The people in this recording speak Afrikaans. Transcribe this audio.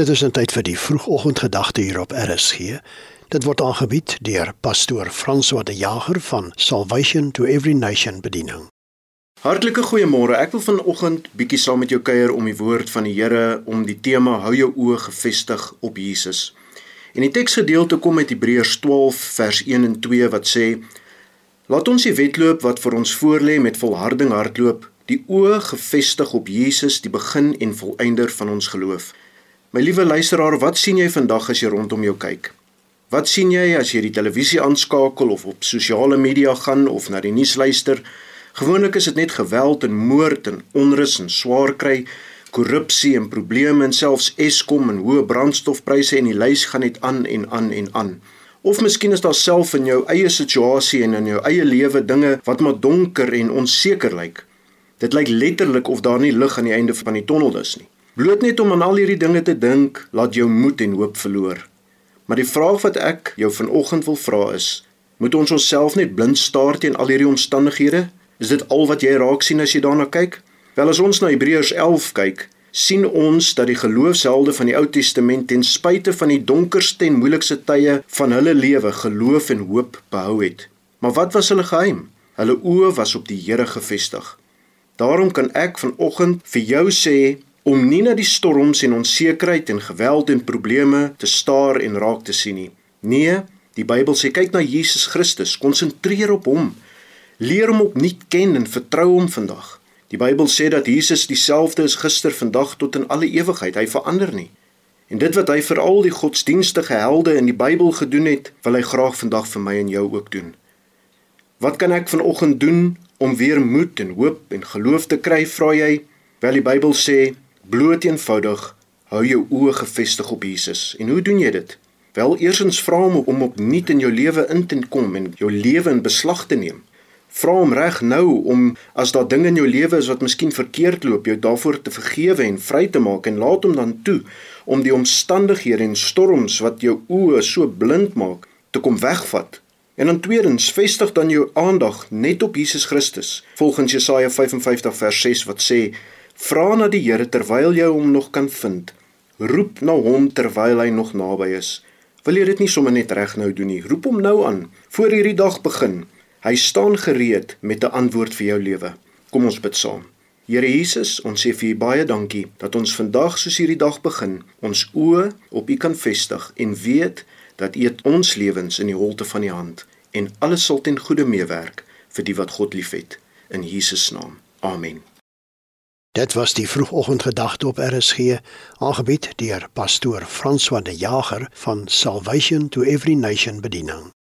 Dit is 'n tyd vir die vroegoggendgedagte hier op RSG. Dit word aangebied deur pastoor François de Jager van Salvation to Every Nation Bediening. Hartlike goeiemôre. Ek wil vanoggend bietjie saam met jou kuier om die woord van die Here om die tema hou jou oë gefestig op Jesus. En die teksgedeelte kom uit Hebreërs 12 vers 1 en 2 wat sê: Laat ons die wedloop wat vir ons voorlê met volharding hardloop, die oë gefestig op Jesus, die begin en volëinder van ons geloof. My liewe luisteraar, wat sien jy vandag as jy rondom jou kyk? Wat sien jy as jy die televisie aanskakel of op sosiale media gaan of na die nuus luister? Gewoonlik is dit net geweld en moord en onrus en swaar kry, korrupsie en probleme en selfs Eskom en hoë brandstofpryse en die lys gaan net aan en aan en aan. Of miskien is daar self in jou eie situasie en in jou eie lewe dinge wat maar donker en onseker lyk. Dit lyk letterlik of daar nie lig aan die einde van die tonnel is nie. Bloot net om aan al hierdie dinge te dink, laat jou moed en hoop verloor. Maar die vraag wat ek jou vanoggend wil vra is, moet ons onsself net blind staar teen al hierdie omstandighede? Is dit al wat jy raak sien as jy daarna kyk? Wel as ons na Hebreërs 11 kyk, sien ons dat die geloofshelde van die Ou Testament ten spyte van die donkerste en moeilikste tye van hulle lewe geloof en hoop behou het. Maar wat was hulle geheim? Hulle oë was op die Here gefestig. Daarom kan ek vanoggend vir jou sê om nie na die storms en onsekerheid en geweld en probleme te staar en raak te sien nie. Nee, die Bybel sê kyk na Jesus Christus, konsentreer op hom. Leer hom opnuut ken en vertrou hom vandag. Die Bybel sê dat Jesus dieselfde is gister, vandag tot in alle ewigheid. Hy verander nie. En dit wat hy vir al die godsdienstige helde in die Bybel gedoen het, wil hy graag vandag vir my en jou ook doen. Wat kan ek vanoggend doen om weer moed en hoop en geloof te kry, vra jy? Wel die Bybel sê Bloot eenvoudig hou jou oë gefestig op Jesus. En hoe doen jy dit? Wel, eersins vra hom om opnuut in jou lewe in te kom en jou lewe in beslag te neem. Vra hom reg nou om as daar dinge in jou lewe is wat miskien verkeerd loop, jou daarvoor te vergewe en vry te maak en laat hom dan toe om die omstandighede en storms wat jou oë so blind maak te kom wegvat. En dan tweedens, vestig dan jou aandag net op Jesus Christus. Volgens Jesaja 55 vers 6 wat sê Vra na die Here terwyl jy hom nog kan vind. Roep na hom terwyl hy nog naby is. Wil jy dit nie sommer net reg nou doen nie? Roep hom nou aan voor hierdie dag begin. Hy staan gereed met 'n antwoord vir jou lewe. Kom ons bid saam. Here Jesus, ons sê vir U baie dankie dat ons vandag soos hierdie dag begin, ons oë op U kan vestig en weet dat U ons lewens in die holte van U hand en alles sal ten goeie meewerk vir die wat God liefhet in Jesus naam. Amen. Dit was die vroegoggendgedagte op RSG, aangebied deur pastoor François de Jager van Salvation to Every Nation Bediening.